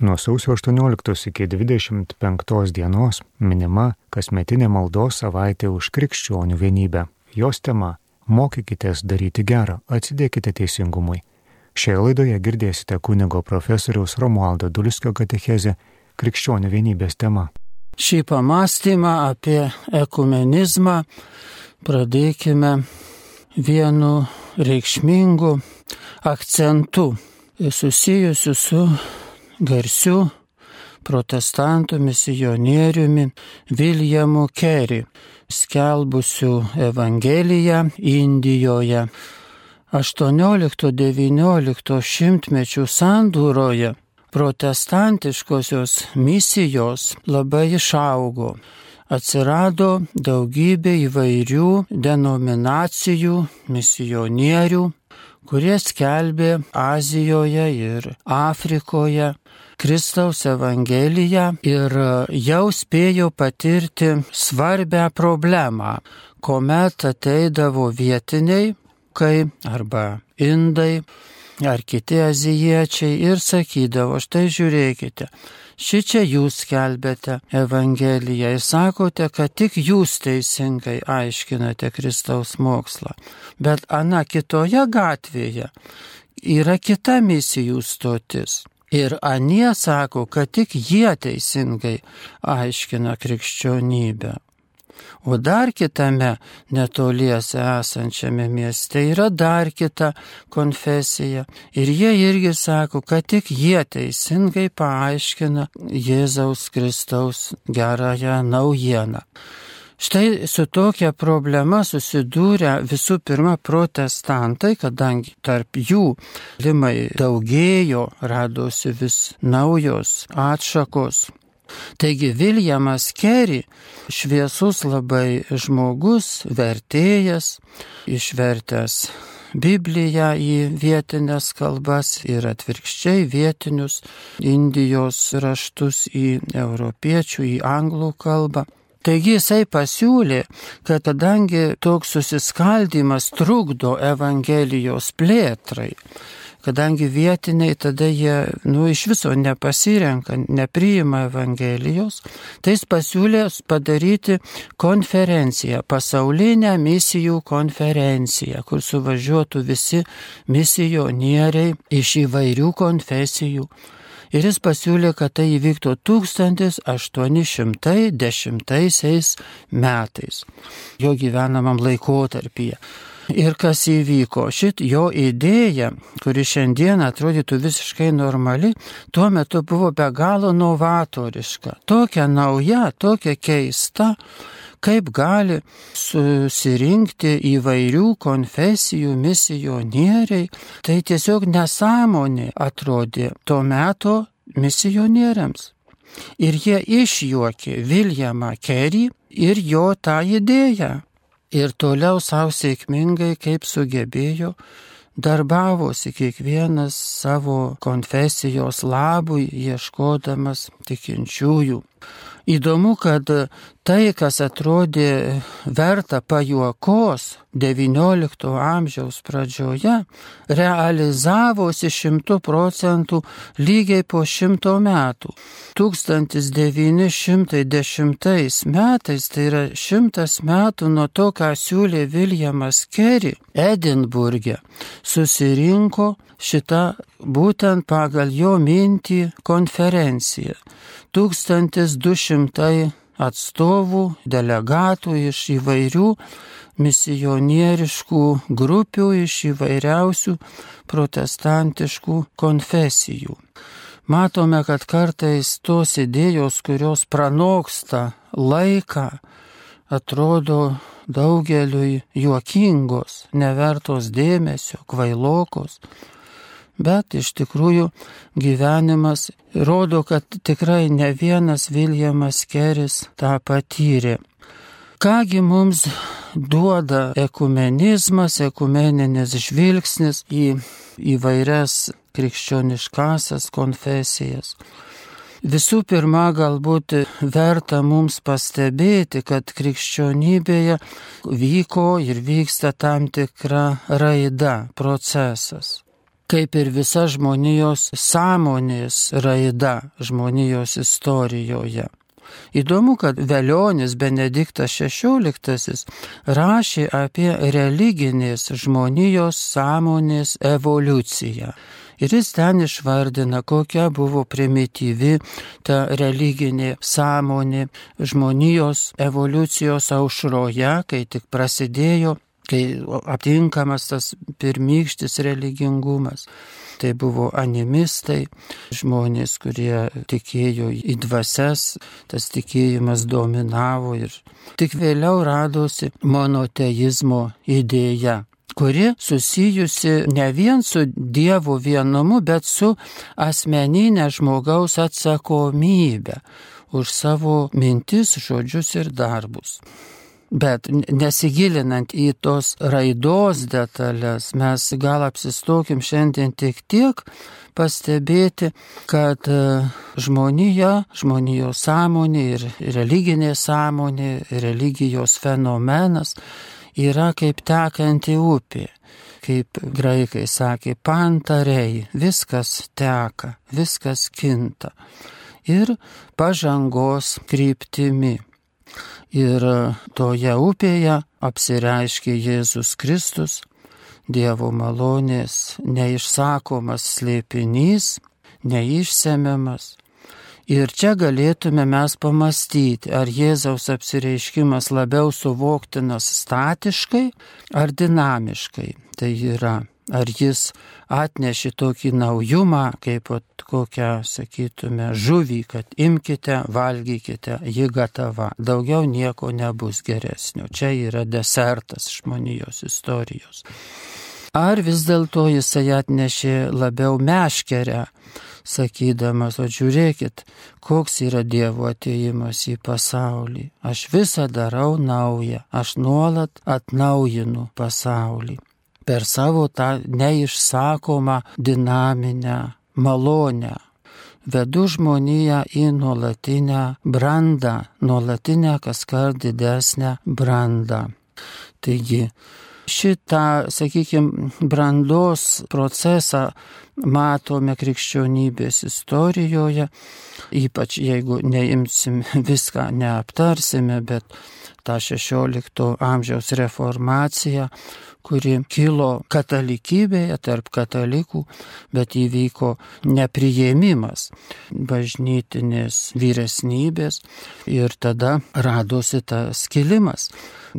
Nuo sausio 18 iki 25 dienos minima kasmetinė maldos savaitė už krikščionių vienybę. Jos tema - mokykitės daryti gerą, atsidėkite teisingumui. Šioje laidoje girdėsite kunigo profesoriaus Romualdo Dulskio katechezę krikščionių vienybės tema. Šį pamastymą apie ekumenizmą pradėkime vienu reikšmingu akcentu susijusiu su garsiu protestantų misionieriumi Viljamu Kerry, skelbusiu Evangeliją Indijoje. 18-19 šimtmečių sandūroje protestantiškosios misijos labai išaugo. Atsirado daugybė įvairių denominacijų, misionierių, kurie skelbė Azijoje ir Afrikoje Kristaus Evangeliją ir jau spėjo patirti svarbę problemą, kuomet ateidavo vietiniai, kai arba indai, ar kiti azijiečiai ir sakydavo, štai žiūrėkite, Šičia jūs skelbėte Evangeliją ir sakote, kad tik jūs teisingai aiškinate Kristaus mokslą. Bet ana kitoje gatvėje yra kita misijų stotis. Ir anie sako, kad tik jie teisingai aiškina krikščionybę. O dar kitame netoliese esančiame mieste yra dar kita konfesija. Ir jie irgi sako, kad tik jie teisingai paaiškina Jėzaus Kristaus gerąją naujieną. Štai su tokia problema susidūrė visų pirma protestantai, kadangi tarp jų limai daugėjo, radosi vis naujos atšakos. Taigi Viljamas Kerry, šviesus labai žmogus, vertėjas, išvertęs Bibliją į vietinės kalbas ir atvirkščiai vietinius Indijos raštus į europiečių, į anglų kalbą. Taigi jisai pasiūlė, kad kadangi toks susiskaldimas trukdo Evangelijos plėtrai, kadangi vietiniai tada jie, nu, iš viso nepasirenka, nepriima Evangelijos, tai jis pasiūlė padaryti konferenciją, pasaulinę misijų konferenciją, kur suvažiuotų visi misionieriai iš įvairių konfesijų. Ir jis pasiūlė, kad tai įvyktų 1810 metais, jo gyvenamam laikotarpyje. Ir kas įvyko? Šit jo idėja, kuri šiandien atrodytų visiškai normali, tuo metu buvo be galo novatoriška. Tokia nauja, tokia keista, kaip gali susirinkti įvairių konfesijų misionieriai. Tai tiesiog nesąmonė atrodė tuo metu misionieriams. Ir jie išjuokė Viljamą Kerry ir jo tą idėją ir toliau savo sėkmingai, kaip sugebėjo, darbavosi kiekvienas savo konfesijos labui, ieškodamas tikinčiųjų. Įdomu, kad tai, kas atrodė verta pajuokos XIX amžiaus pradžioje, realizavosi šimtų procentų lygiai po šimto metų. 1910 metais, tai yra šimtas metų nuo to, ką siūlė Viljamas Kerry Edinburgė, susirinko šitą būtent pagal jo mintį konferenciją. 1200 atstovų, delegatų iš įvairių misionieriškų grupių, iš įvairiausių protestantiškų konfesijų. Matome, kad kartais tos idėjos, kurios pranoksta laiką, atrodo daugeliui juokingos, nevertos dėmesio, kvailokos, Bet iš tikrųjų gyvenimas rodo, kad tikrai ne vienas Viljamas Keris tą patyrė. Kągi mums duoda ekumenizmas, ekumeninis žvilgsnis į įvairias krikščioniškasias konfesijas. Visų pirma, galbūt verta mums pastebėti, kad krikščionybėje vyko ir vyksta tam tikra raida, procesas. Kaip ir visa žmonijos sąmonės raida žmonijos istorijoje. Įdomu, kad Velionis Benediktas XVI rašė apie religinės žmonijos sąmonės evoliuciją. Ir jis ten išvardina, kokia buvo primityvi ta religinė sąmonė žmonijos evoliucijos aušroje, kai tik prasidėjo, kai aptinkamas tas pirmykštis religingumas. Tai buvo animistai, žmonės, kurie tikėjo į dvasias, tas tikėjimas dominavo ir tik vėliau radosi monoteizmo idėja kuri susijusi ne vien su Dievo vienumu, bet su asmeninė žmogaus atsakomybė už savo mintis, žodžius ir darbus. Bet nesigilinant į tos raidos detalės, mes gal apsistokim šiandien tik tiek pastebėti, kad e, žmonija, žmonijos sąmonė ir religinė sąmonė, religijos fenomenas yra kaip tekanti upė. Kaip graikai sakė, pantarei, viskas teka, viskas kinta. Ir pažangos kryptimi. Ir toje upėje apsireiškė Jėzus Kristus, Dievo malonės neišsakomas slėpinys, neišsemiamas. Ir čia galėtume mes pamastyti, ar Jėzaus apsireiškimas labiau suvoktinas statiškai ar dinamiškai. Tai yra Ar jis atneši tokį naujumą, kaip kokią, sakytume, žuvį, kad imkite, valgykite, ji gatava, daugiau nieko nebus geresnio. Čia yra desertas žmonijos istorijos. Ar vis dėlto jisai atnešė labiau meškerę, sakydamas, o žiūrėkit, koks yra Dievo ateimas į pasaulį. Aš visą darau naują, aš nuolat atnaujinu pasaulį per savo tą neišsakomą dinaminę malonę. Vedu žmoniją į nuolatinę brandą, nuolatinę kas kart didesnę brandą. Taigi šitą, sakykime, brandos procesą matome krikščionybės istorijoje, ypač jeigu neimsim viską, neaptarsime, bet tą 16 amžiaus reformaciją, kuri kilo katalikybėje tarp katalikų, bet įvyko nepriėmimas bažnytinės vyresnybės ir tada radosi tas skilimas,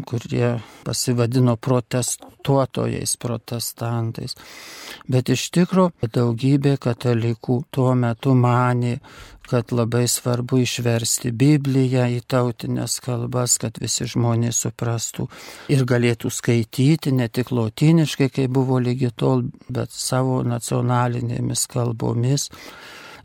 kurie pasivadino protestuotojais, protestantais. Bet iš tikrųjų daugybė katalikų tuo metu manė, kad labai svarbu išversti Bibliją į tautinės kalbas, kad visi žmonės suprastų ir galėtų skaityti ne tik lotiniškai, kaip buvo lygi tol, bet savo nacionalinėmis kalbomis.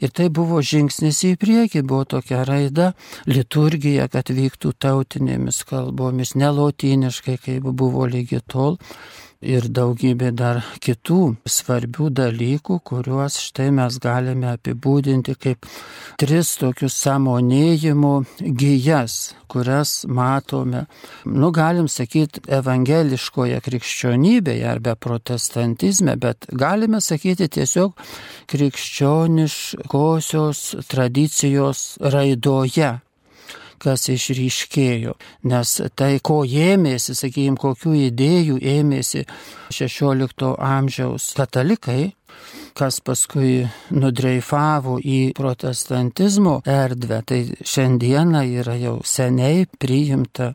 Ir tai buvo žingsnis į priekį, buvo tokia raida, liturgija, kad vyktų tautinėmis kalbomis, ne lotiniškai, kaip buvo lygi tol, ir daugybė dar kitų svarbių dalykų, kuriuos štai mes galime apibūdinti kaip tris tokius samonėjimo gyjas, kurias matome, nu galim sakyti, evangeliškoje krikščionybėje arba protestantizme, bet galime sakyti tiesiog krikščioniškosios tradicijos raidoje kas išryškėjo, nes tai, ko ėmėsi, sakykime, kokių idėjų ėmėsi 16 amžiaus katalikai, kas paskui nudreifavo į protestantizmo erdvę, tai šiandieną yra jau seniai priimta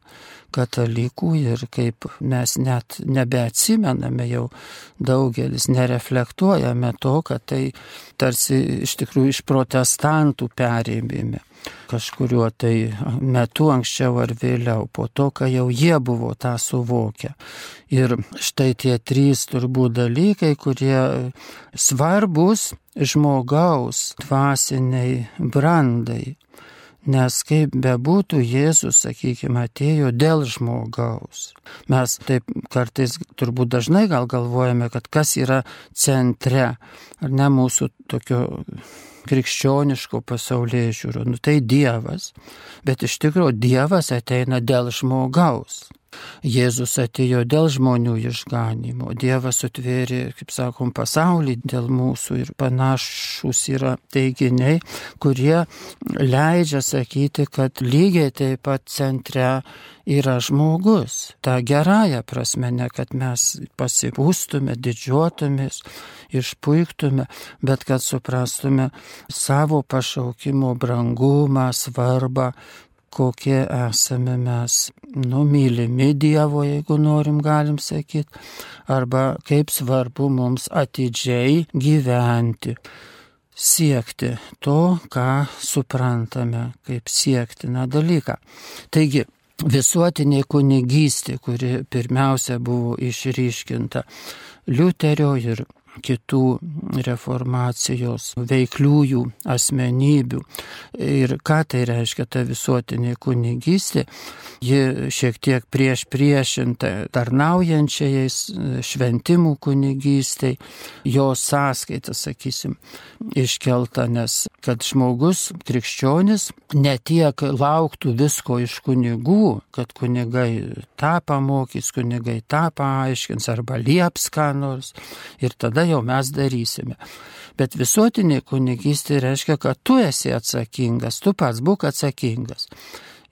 katalikų ir kaip mes net nebeatsimename jau daugelis, nereflektuojame to, kad tai tarsi iš tikrųjų iš protestantų perėmėme kažkuriuo tai metu anksčiau ar vėliau, po to, kai jau jie buvo tą suvokę. Ir štai tie trys turbūt dalykai, kurie svarbus žmogaus dvasiniai brandai. Nes kaip bebūtų, Jėzus, sakykime, atėjo dėl žmogaus. Mes taip kartais turbūt dažnai gal galvojame, kad kas yra centre, ar ne mūsų tokio krikščioniško pasaulyje žiūriu, nu tai Dievas, bet iš tikrųjų Dievas ateina dėl žmogaus. Jėzus atėjo dėl žmonių išganimo, Dievas atvėrė, kaip sakom, pasaulį dėl mūsų ir panašus yra teiginiai, kurie leidžia sakyti, kad lygiai taip pat centre yra žmogus. Ta gerąją prasme, ne kad mes pasipūstume, didžiuotumės, išpuiktume, bet kad suprastume savo pašaukimo brangumą, svarbą, kokie esame mes, numylimi Dievo, jeigu norim, galim sakyti, arba kaip svarbu mums atidžiai gyventi, siekti to, ką suprantame kaip siektiną dalyką. Taigi, visuotinė kunigystė, kuri pirmiausia buvo išryškinta Liuterio ir kitų reformacijos veikliųjų asmenybių. Ir ką tai reiškia ta visuotinė kunigystė, ji šiek tiek prieš priešinta tarnaujančiais šventimų kunigystai, jos sąskaita, sakysim, iškelta, nes kad žmogus, krikščionis, ne tiek lauktų visko iš kunigų, kad kunigai tą pamokys, kunigai tą paaiškins arba lieps ką nors. Ir tada jau mes darysime. Bet visuotinė kunigystė reiškia, kad tu esi atsakingas, tu pats būk atsakingas.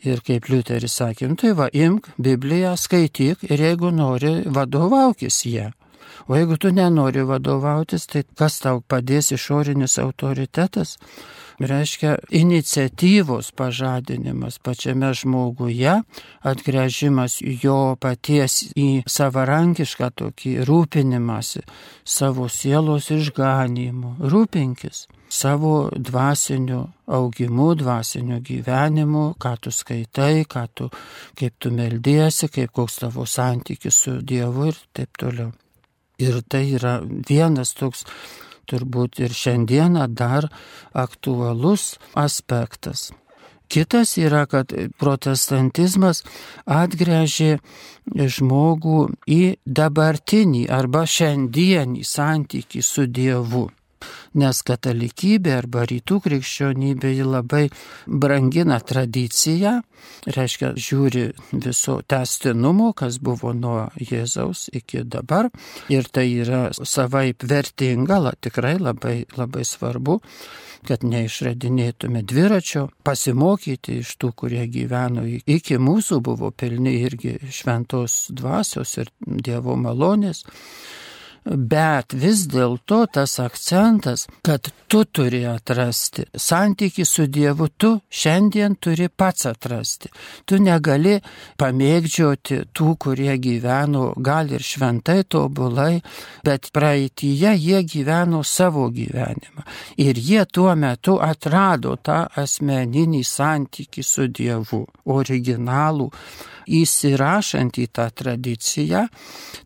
Ir kaip Liuteris sakė, nu tai va, imk Bibliją, skaityk ir jeigu nori, vadovaukis ją. O jeigu tu nenori vadovautis, tai kas tau padės išorinis autoritetas? reiškia iniciatyvos pažadinimas pačiame žmoguje, atgrėžimas jo paties į savarankišką tokį rūpinimąsi savo sielos išganimu. Rūpinkis savo dvasiniu augimu, dvasiniu gyvenimu, ką tu skaitai, ką tu, kaip tu meldiesi, kaip koks tavo santykis su Dievu ir taip toliau. Ir tai yra vienas toks turbūt ir šiandieną dar aktualus aspektas. Kitas yra, kad protestantizmas atgręžė žmogų į dabartinį arba šiandienį santykį su Dievu nes katalikybė arba rytų krikščionybė labai brangina tradiciją, reiškia žiūri viso testinumo, kas buvo nuo Jėzaus iki dabar ir tai yra savaip vertinga, tikrai labai, labai svarbu kad neišradinėtume dviračio, pasimokyti iš tų, kurie gyveno iki mūsų, buvo pilni irgi šventos dvasios ir Dievo malonės bet vis dėlto tas akcentas, kad tu turi atrasti santyki su Dievu, tu šiandien turi pats atrasti. Tu negali pamėgdžioti tų, kurie gyveno gal ir šventai tobulai, bet praeitįje jie gyveno savo gyvenimą. Ir jie tuo metu atrado tą asmeninį santyki su Dievu, originalų įsirašant į tą tradiciją,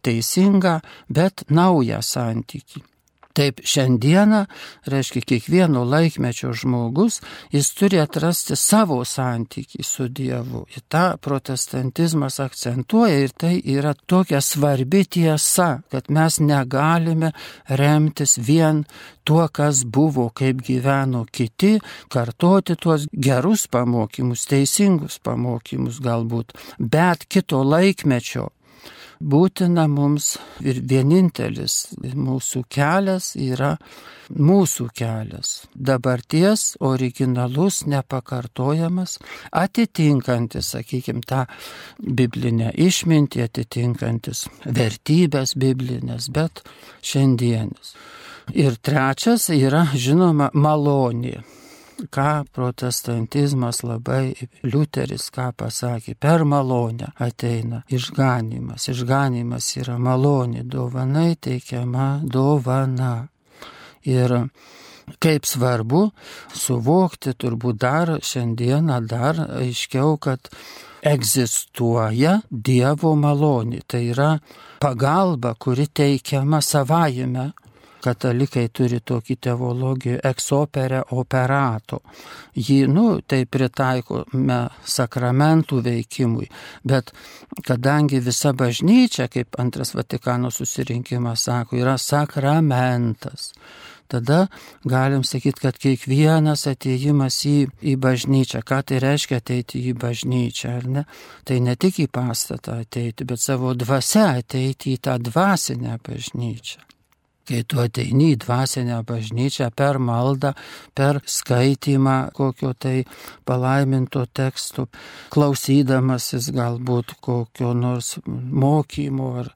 teisingą, bet naują santykį. Taip šiandieną, reiškia, kiekvieno laikmečio žmogus, jis turi atrasti savo santykį su Dievu. Ir tą protestantizmas akcentuoja ir tai yra tokia svarbi tiesa, kad mes negalime remtis vien tuo, kas buvo, kaip gyveno kiti, kartoti tuos gerus pamokymus, teisingus pamokymus galbūt, bet kito laikmečio būtina mums ir vienintelis mūsų kelias yra mūsų kelias. Dabarties originalus, nepakartojamas, atitinkantis, sakykime, tą biblinę išmintį, atitinkantis vertybės biblinės, bet šiandienis. Ir trečias yra, žinoma, malonė ką protestantizmas labai, Liuteris ką pasakė, per malonę ateina išganimas. Išganimas yra malonė, dovanai teikiama dovana. Ir kaip svarbu suvokti turbūt dar šiandieną, dar aiškiau, kad egzistuoja Dievo malonė. Tai yra pagalba, kuri teikiama savajame katalikai turi tokį teologiją eksopere operato. Jį, nu, tai pritaikome sakramentų veikimui, bet kadangi visa bažnyčia, kaip antras Vatikano susirinkimas sako, yra sakramentas, tada galim sakyti, kad kiekvienas ateimas į, į bažnyčią, ką tai reiškia ateiti į bažnyčią, ar ne? Tai ne tik į pastatą ateiti, bet savo dvasia ateiti į tą dvasinę bažnyčią kai tu ateini į dvasinę bažnyčią per maldą, per skaitimą kokio tai palaiminto teksto, klausydamasis galbūt kokio nors mokymo ar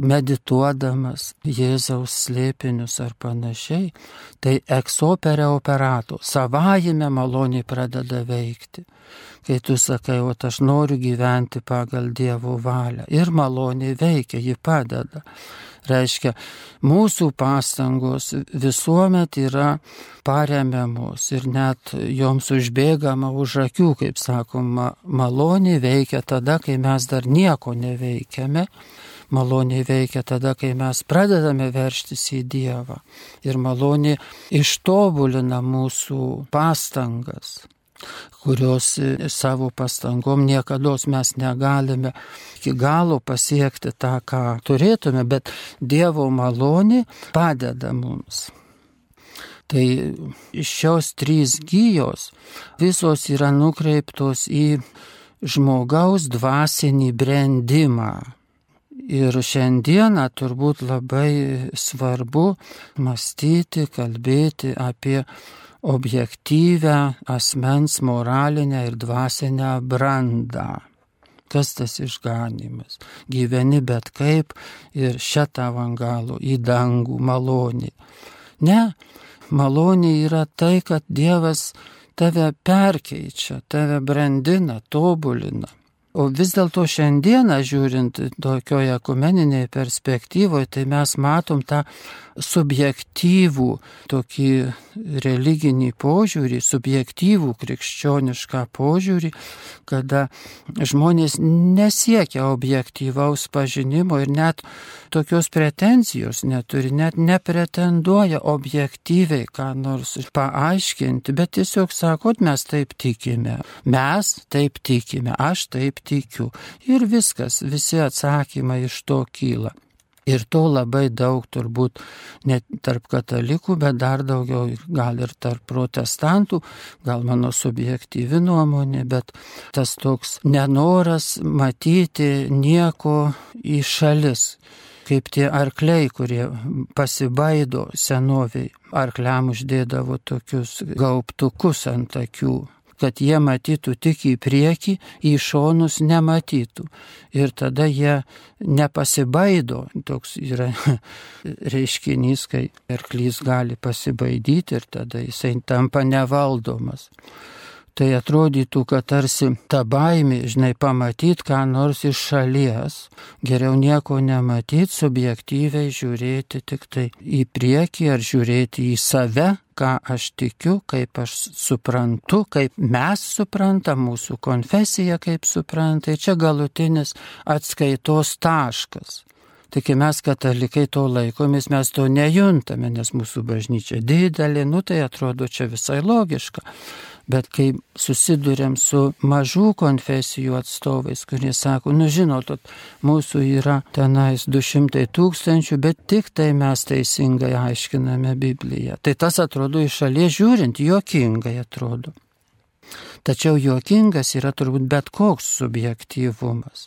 medituodamas Jėzaus slėpinius ar panašiai, tai eksopere operato savajame maloniai pradeda veikti. Kai tu sakai, o aš noriu gyventi pagal Dievo valią ir maloniai veikia, ji padeda. Reiškia, mūsų pastangos visuomet yra paremiamos ir net joms užbėgama už akių, kaip sakoma, maloniai veikia tada, kai mes dar nieko neveikiame. Maloniai veikia tada, kai mes pradedame verštis į Dievą. Ir maloniai ištobulina mūsų pastangas kurios e, savo pastangom niekada mes negalime iki galo pasiekti tą, ką turėtume, bet Dievo malonė padeda mums. Tai šios trys gyjos visos yra nukreiptos į žmogaus dvasinį brandimą. Ir šiandieną turbūt labai svarbu mąstyti, kalbėti apie objektyvę asmens moralinę ir dvasinę brandą. Kas tas išganimas? Gyveni bet kaip ir šitą vangalų į dangų malonį. Ne, malonė yra tai, kad Dievas tave perkeičia, tave brandina, tobulina. O vis dėlto šiandieną, žiūrint tokioje ekumeninėje perspektyvoje, tai mes matom tą subjektyvų tokį religinį požiūrį, subjektyvų krikščionišką požiūrį, kada žmonės nesiekia objektyvaus pažinimo ir net tokios pretenzijos neturi, net nepretenduoja objektyviai ką nors paaiškinti, bet tiesiog sakot, mes taip tikime, mes taip tikime, aš taip tikiu. Ir viskas, visi atsakymai iš to kyla. Ir to labai daug turbūt ne tarp katalikų, bet dar daugiau gal ir tarp protestantų, gal mano subjektyvi nuomonė, bet tas toks nenoras matyti nieko į šalis kaip tie arkliai, kurie pasibaido senoviai. Arkliam uždėdavo tokius gaubtukus ant akių, kad jie matytų tik į priekį, į šonus nematytų. Ir tada jie nepasibaido. Toks yra reiškinys, kai arklys gali pasibaidyti ir tada jisai tampa nevaldomas tai atrodytų, kad tarsi ta baimė, žinai, pamatyti ką nors iš šalies, geriau nieko nematyti, subjektyviai žiūrėti tik tai į priekį ar žiūrėti į save, ką aš tikiu, kaip aš suprantu, kaip mes suprantam, mūsų konfesija kaip supranta, tai čia galutinis atskaitos taškas. Tik mes katalikai to laikomės, mes to nejuntame, nes mūsų bažnyčia didelė, nu tai atrodo čia visai logiška. Bet kai susidurėm su mažų konfesijų atstovais, kurie sako, nu žinot, mūsų yra tenais 200 tūkstančių, bet tik tai mes teisingai aiškiname Bibliją. Tai tas atrodo iš šalies žiūrint, juokingai atrodo. Tačiau juokingas yra turbūt bet koks subjektyvumas.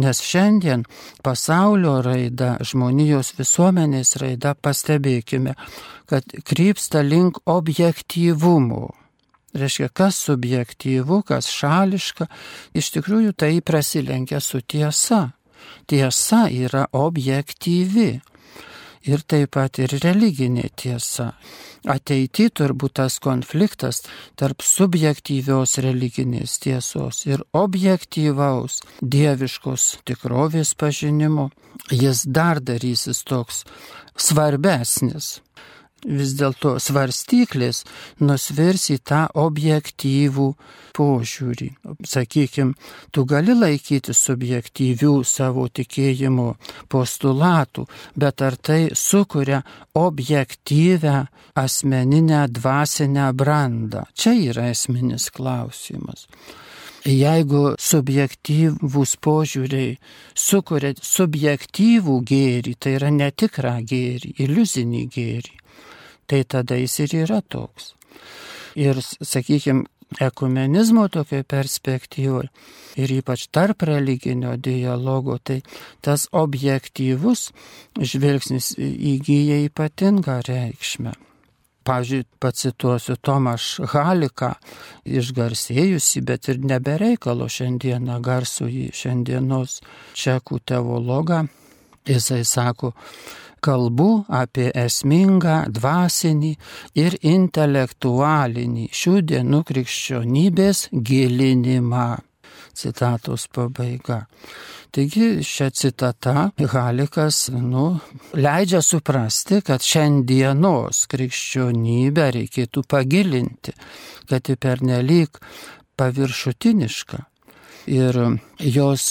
Nes šiandien pasaulio raida, žmonijos visuomenės raida, pastebėkime, kad krypsta link objektyvumo. Reiškia, kas subjektyvu, kas šališka, iš tikrųjų tai prasilenkia su tiesa. Tiesa yra objektyvi ir taip pat ir religinė tiesa. Ateity turbūt tas konfliktas tarp subjektyvios religinės tiesos ir objektyvaus dieviškos tikrovės pažinimo, jis dar darysis toks svarbesnis vis dėlto svarstyklės nusvirs į tą objektyvų požiūrį. Sakykime, tu gali laikyti subjektyvių savo tikėjimo postulatų, bet ar tai sukuria objektyvę asmeninę dvasinę brandą? Čia yra esminis klausimas. Jeigu subjektyvūs požiūriai sukuria subjektyvų gėrį, tai yra netikrą gėrį, iliuzinį gėrį, tai tada jis ir yra toks. Ir, sakykime, ekumenizmo tokioje perspektyvoje ir ypač tarp religinio dialogo, tai tas objektyvus žvilgsnis įgyja ypatingą reikšmę. Pavyzdžiui, pacituosiu Tomaš Haliką, išgarsėjusi, bet ir nebereikalo šiandieną garsų į šiandienos čekų teologą. Jisai sako, kalbu apie esmingą dvasinį ir intelektualinį šių dienų krikščionybės gilinimą. Citatos pabaiga. Taigi šią citatą Halikas nu, leidžia suprasti, kad šiandienos krikščionybę reikėtų pagilinti, kad ji pernelyg paviršutiniška ir jos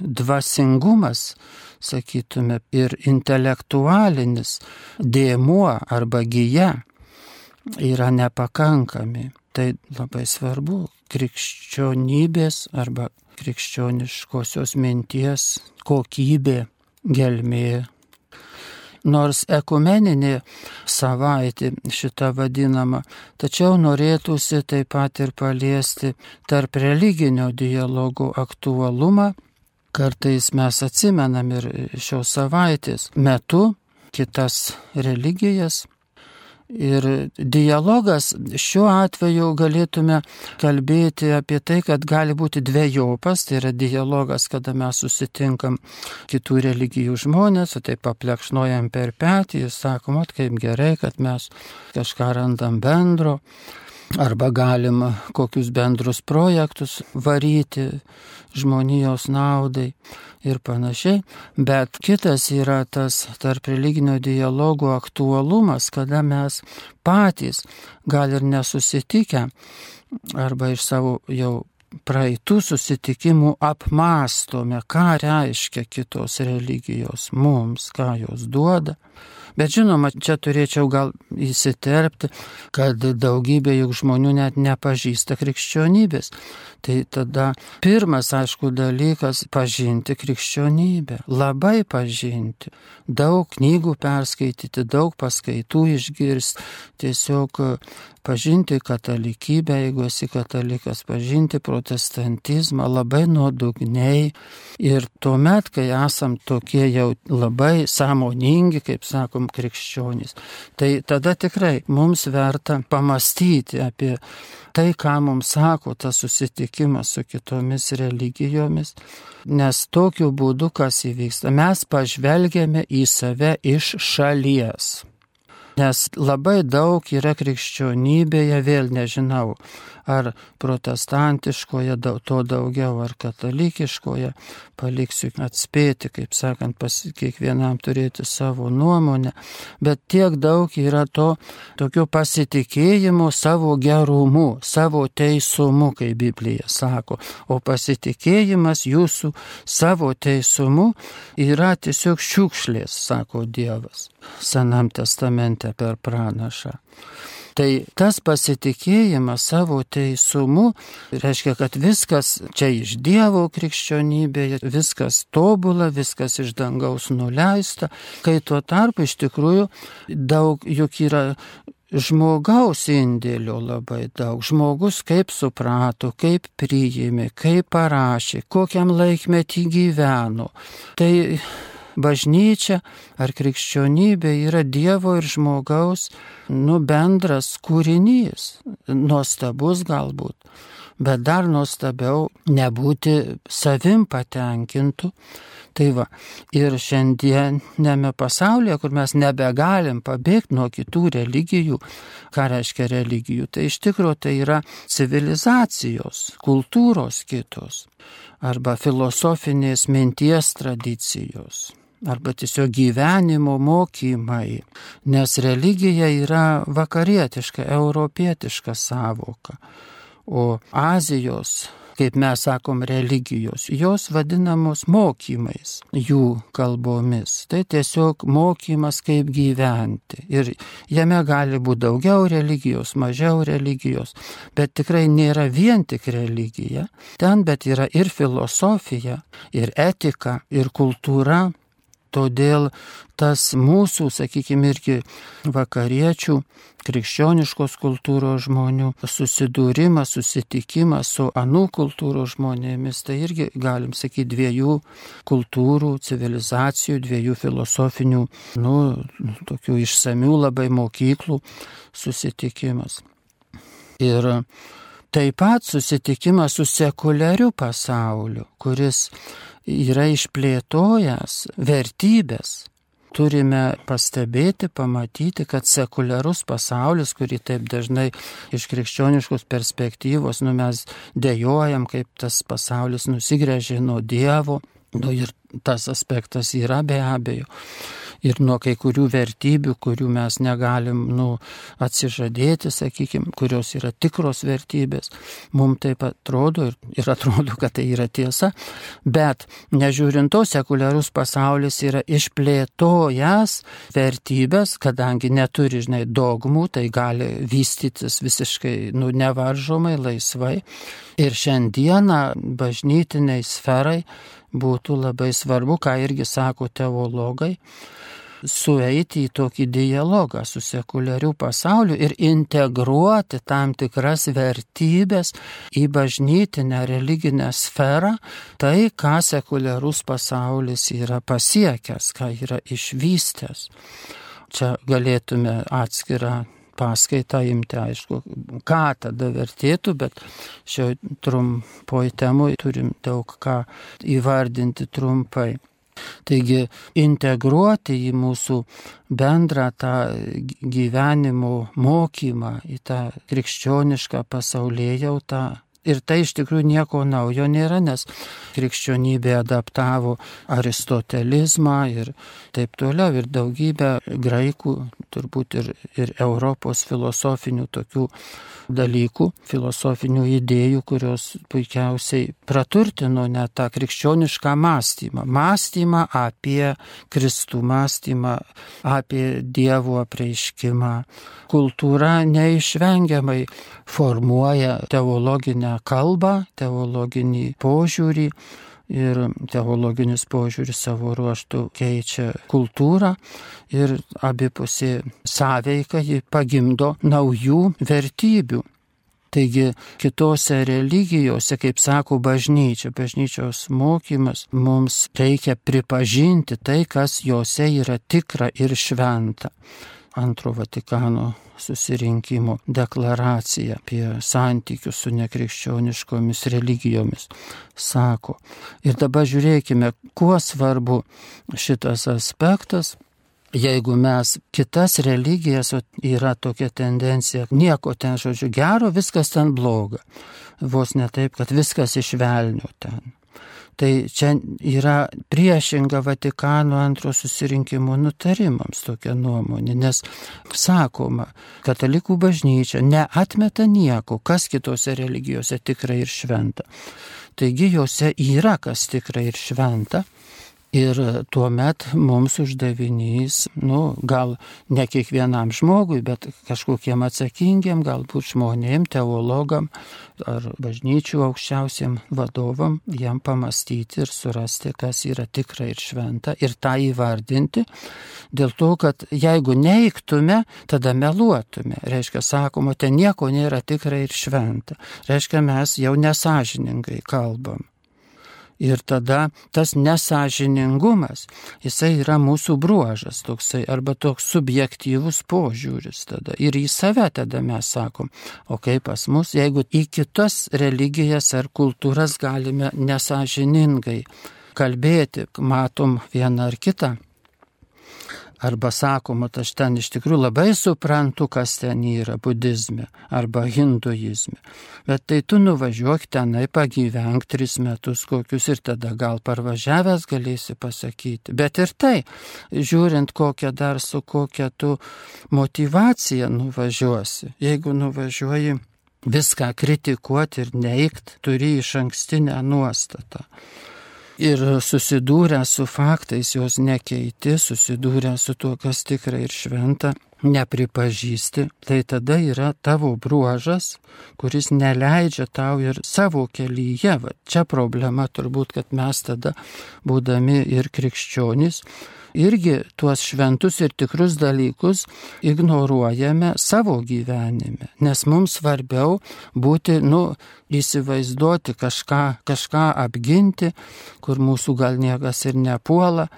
dvasingumas sakytume, ir intelektualinis dėmuo arba gyja yra nepakankami. Tai labai svarbu krikščionybės arba krikščioniškosios minties kokybė, gelmė. Nors ekumeninė savaitė šita vadinama, tačiau norėtųsi taip pat ir paliesti tarp religinio dialogo aktualumą Kartais mes atsimenam ir šios savaitės metu kitas religijas. Ir dialogas šiuo atveju galėtume kalbėti apie tai, kad gali būti dviejopas, tai yra dialogas, kada mes susitinkam kitų religijų žmonės, o taip paplekšnojam per petį ir sakom, at kaip gerai, kad mes kažką randam bendro, arba galima kokius bendrus projektus varyti žmonijos naudai ir panašiai. Bet kitas yra tas tarp religinio dialogo aktualumas, kada mes patys gal ir nesusitikę arba iš savo jau praeitų susitikimų apmastome, ką reiškia kitos religijos mums, ką jos duoda Bet žinoma, čia turėčiau gal įsiterpti, kad daugybė juk žmonių net nepažįsta krikščionybės. Tai tada pirmas, aišku, dalykas - pažinti krikščionybę. Labai pažinti. Daug knygų perskaityti, daug paskaitų išgirsti. Tiesiog pažinti katalikybę, jeigu esi katalikas, pažinti protestantizmą labai nuodugniai. Ir tuomet, kai esam tokie jau labai sąmoningi, kaip sakom, krikščionys, tai tada tikrai mums verta pamastyti apie tai, ką mums sako tas susitikimas su kitomis religijomis, nes tokiu būdu kas įvyksta, mes pažvelgiame į save iš šalies. Nes labai daug yra krikščionybėje, vėl nežinau, ar protestantiškoje to daugiau, ar katalikiškoje, paliksiu atspėti, kaip sakant, pas kiekvienam turėti savo nuomonę, bet tiek daug yra to tokio pasitikėjimo savo gerumu, savo teisumu, kaip Biblija sako, o pasitikėjimas jūsų savo teisumu yra tiesiog šiukšlės, sako Dievas Senam testamente per pranašą. Tai tas pasitikėjimas savo teisumu reiškia, kad viskas čia iš Dievo krikščionybėje, viskas tobula, viskas iš dangaus nuleista, kai tuo tarpu iš tikrųjų daug juk yra žmogaus indėlio labai daug. Žmogus kaip suprato, kaip priėmė, kaip parašė, kokiam laikmetį gyveno. Tai bažnyčia ar krikščionybė yra Dievo ir žmogaus, nu, bendras kūrinys, nuostabus galbūt, bet dar nuostabiau nebūti savim patenkintų. Tai va, ir šiandienėme pasaulyje, kur mes nebegalim pabėgti nuo kitų religijų, ką reiškia religijų, tai iš tikrųjų tai yra civilizacijos, kultūros kitos arba filosofinės minties tradicijos arba tiesiog gyvenimo mokymai, nes religija yra vakarietiška, europietiška savoka, o Azijos kaip mes sakom, religijos, jos vadinamos mokymais, jų kalbomis. Tai tiesiog mokymas, kaip gyventi. Ir jame gali būti daugiau religijos, mažiau religijos, bet tikrai nėra vien tik religija. Ten bet yra ir filosofija, ir etika, ir kultūra, todėl tas mūsų, sakykime, irgi vakariečių, krikščioniškos kultūros žmonių susidūrimas, susitikimas su anų kultūros žmonėmis, tai irgi galim sakyti dviejų kultūrų, civilizacijų, dviejų filosofinių, nu, tokių išsamių labai mokyklų susitikimas. Ir taip pat susitikimas su sekuliariu pasauliu, kuris yra išplėtojęs vertybės. Turime pastebėti, pamatyti, kad sekuliarus pasaulis, kurį taip dažnai iš krikščioniškos perspektyvos, nu mes dėjojam, kaip tas pasaulis nusigrėžė nuo Dievo, nu ir tas aspektas yra be abejo ir nuo kai kurių vertybių, kurių mes negalim nu, atsižadėti, sakykime, kurios yra tikros vertybės. Mums taip atrodo ir, ir atrodo, kad tai yra tiesa, bet nežiūrint to, sekuliarus pasaulis yra išplėtojęs vertybės, kadangi neturi, žinai, dogmų, tai gali vystytis visiškai nu, nevaržomai, laisvai. Ir šiandieną bažnytiniai sferai būtų labai svarbu, ką irgi sako teologai, sueiti į tokį dialogą su sekuliariu pasauliu ir integruoti tam tikras vertybės į bažnytinę religinę sferą, tai, ką sekuliarus pasaulis yra pasiekęs, ką yra išvystęs. Čia galėtume atskirą paskaitą imti, aišku, ką tada vertėtų, bet šio trumpoj temui turim daug ką įvardinti trumpai. Taigi integruoti į mūsų bendrą tą gyvenimo mokymą, į tą krikščionišką pasaulyje jautą Ir tai iš tikrųjų nieko naujo nėra, nes krikščionybė adaptavo aristotelizmą ir taip toliau, ir daugybę graikų, turbūt ir, ir Europos filosofinių tokių dalykų, filosofinių idėjų, kurios puikiausiai praturtino net tą krikščionišką mąstymą. Mąstymą apie Kristų, mąstymą apie Dievo apreiškimą. Kultūra neišvengiamai formuoja teologinę kalbą, teologinį požiūrį ir teologinis požiūris savo ruoštų keičia kultūrą ir abipusė sąveika ji pagimdo naujų vertybių. Taigi kitose religijose, kaip sako bažnyčia, bažnyčios mokymas, mums reikia pripažinti tai, kas juose yra tikra ir šventa antro Vatikano susirinkimo deklaracija apie santykius su nekrikščioniškomis religijomis sako. Ir dabar žiūrėkime, kuo svarbu šitas aspektas. Jeigu mes kitas religijas, yra tokia tendencija, nieko ten, žodžiu, gero, viskas ten bloga. Vos ne taip, kad viskas išvelniu ten. Tai čia yra priešinga Vatikano antro susirinkimo nutarimams tokia nuomonė, nes sakoma, katalikų bažnyčia neatmeta nieko, kas kitose religijose tikrai ir šventa. Taigi juose yra kas tikrai ir šventa, Ir tuo met mums uždavinys, nu, gal ne kiekvienam žmogui, bet kažkokiem atsakingiam, galbūt žmonėm, teologam ar bažnyčių aukščiausiam vadovam, jam pamastyti ir surasti, kas yra tikra ir šventa ir tą įvardinti. Dėl to, kad jeigu neiktume, tada meluotume. Reiškia, sakoma, ten nieko nėra tikra ir šventa. Reiškia, mes jau nesažiningai kalbam. Ir tada tas nesažiningumas, jisai yra mūsų bruožas toksai, arba toks subjektyvus požiūris tada. Ir į save tada mes sakom, o kaip pas mus, jeigu į kitas religijas ar kultūras galime nesažiningai kalbėti, matom vieną ar kitą Arba sakoma, aš ten iš tikrųjų labai suprantu, kas ten yra budizme arba hinduizme. Bet tai tu nuvažiuok tenai, pagyvenk tris metus kokius ir tada gal parvažiavęs galėsi pasakyti. Bet ir tai, žiūrint kokią dar su kokia tu motivacija nuvažiuosi. Jeigu nuvažiuoji viską kritikuoti ir neikti, turi iš ankstinę nuostatą ir susidūrę su faktais, jos nekeiti, susidūrę su tuo, kas tikra ir šventa, nepripažįsti, tai tada yra tavo bruožas, kuris neleidžia tau ir savo kelyje. Va, čia problema turbūt, kad mes tada, būdami ir krikščionys, irgi tuos šventus ir tikrus dalykus ignoruojame savo gyvenime, nes mums svarbiau būti, nu, įsivaizduoti kažką, kažką apginti, kur mūsų gal niekas ir nepuola,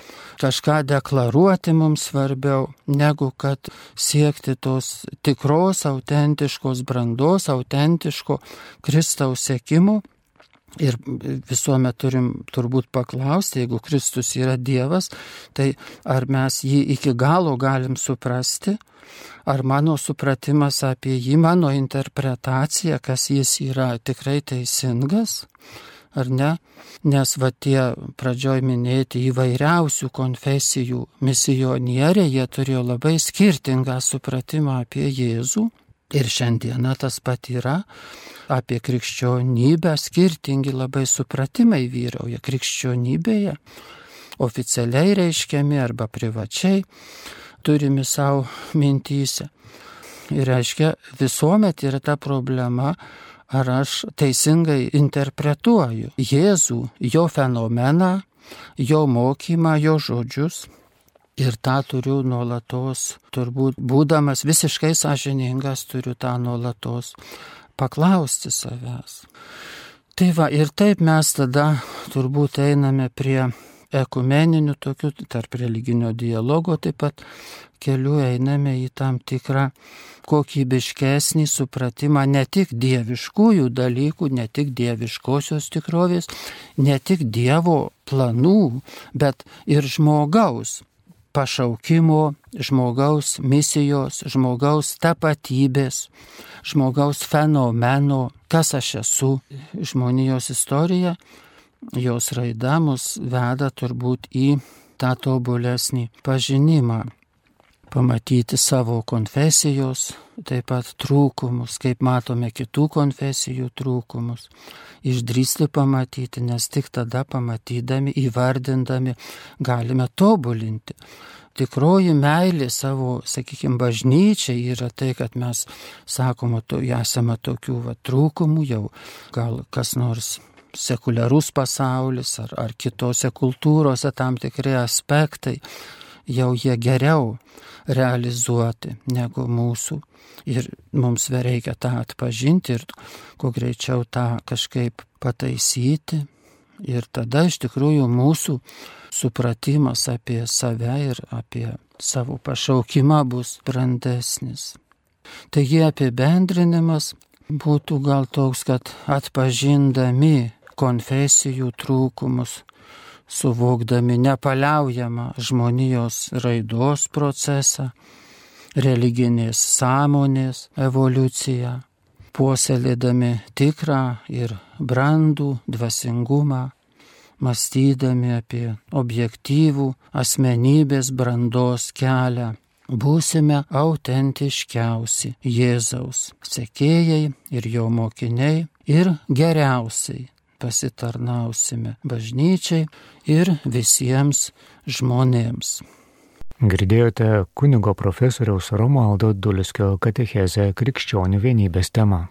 kažką deklaruoti mums svarbiau, negu kad siekti tos tikros, autentiškos brandos, autentiško Kristaus sėkimo Ir visuomet turim turbūt paklausti, jeigu Kristus yra Dievas, tai ar mes jį iki galo galim suprasti, ar mano supratimas apie jį, mano interpretacija, kas jis yra, tikrai teisingas, ar ne? Nes va tie pradžioj minėti įvairiausių konfesijų misionieriai, jie turėjo labai skirtingą supratimą apie Jėzų. Ir šiandieną tas pat yra apie krikščionybę skirtingi labai supratimai vyrauja krikščionybėje, oficialiai reiškiami arba privačiai turimi savo mintyse. Ir reiškia, visuomet yra ta problema, ar aš teisingai interpretuoju Jėzų, jo fenomeną, jo mokymą, jo žodžius. Ir tą turiu nuolatos, turbūt būdamas visiškai sąžiningas, turiu tą nuolatos paklausti savęs. Tai va, ir taip mes tada turbūt einame prie ekumeninių tokių, tarp religinio dialogo taip pat keliu einame į tam tikrą kokybiškesnį supratimą ne tik dieviškųjų dalykų, ne tik dieviškosios tikrovės, ne tik Dievo planų, bet ir žmogaus pašaukimo, žmogaus misijos, žmogaus tapatybės, žmogaus fenomeno, kas aš esu. Žmonijos istorija, jos raida mus veda turbūt į tą tobulesnį pažinimą pamatyti savo konfesijos, taip pat trūkumus, kaip matome kitų konfesijų trūkumus, išdrysti pamatyti, nes tik tada pamatydami, įvardindami galime tobulinti. Tikroji meilė savo, sakykime, bažnyčiai yra tai, kad mes sakome, to, esame tokių va, trūkumų, jau gal kas nors sekuliarus pasaulis ar, ar kitose kultūrose tam tikri aspektai jau jie geriau realizuoti negu mūsų. Ir mums reikia tą atpažinti ir kuo greičiau tą kažkaip pataisyti. Ir tada iš tikrųjų mūsų supratimas apie save ir apie savo pašaukimą bus brandesnis. Taigi apibendrinimas būtų gal toks, kad atpažindami konfesijų trūkumus, suvokdami nepaliaujamą žmonijos raidos procesą, religinės sąmonės evoliuciją, puoselėdami tikrą ir brandų dvasingumą, mąstydami apie objektyvų asmenybės brandos kelią, būsime autentiškiausi Jėzaus sekėjai ir jo mokiniai ir geriausiai pasitarnausime bažnyčiai ir visiems žmonėms. Girdėjote kunigo profesoriaus Romualdo Dulskio katechezę krikščionių vienybės tema.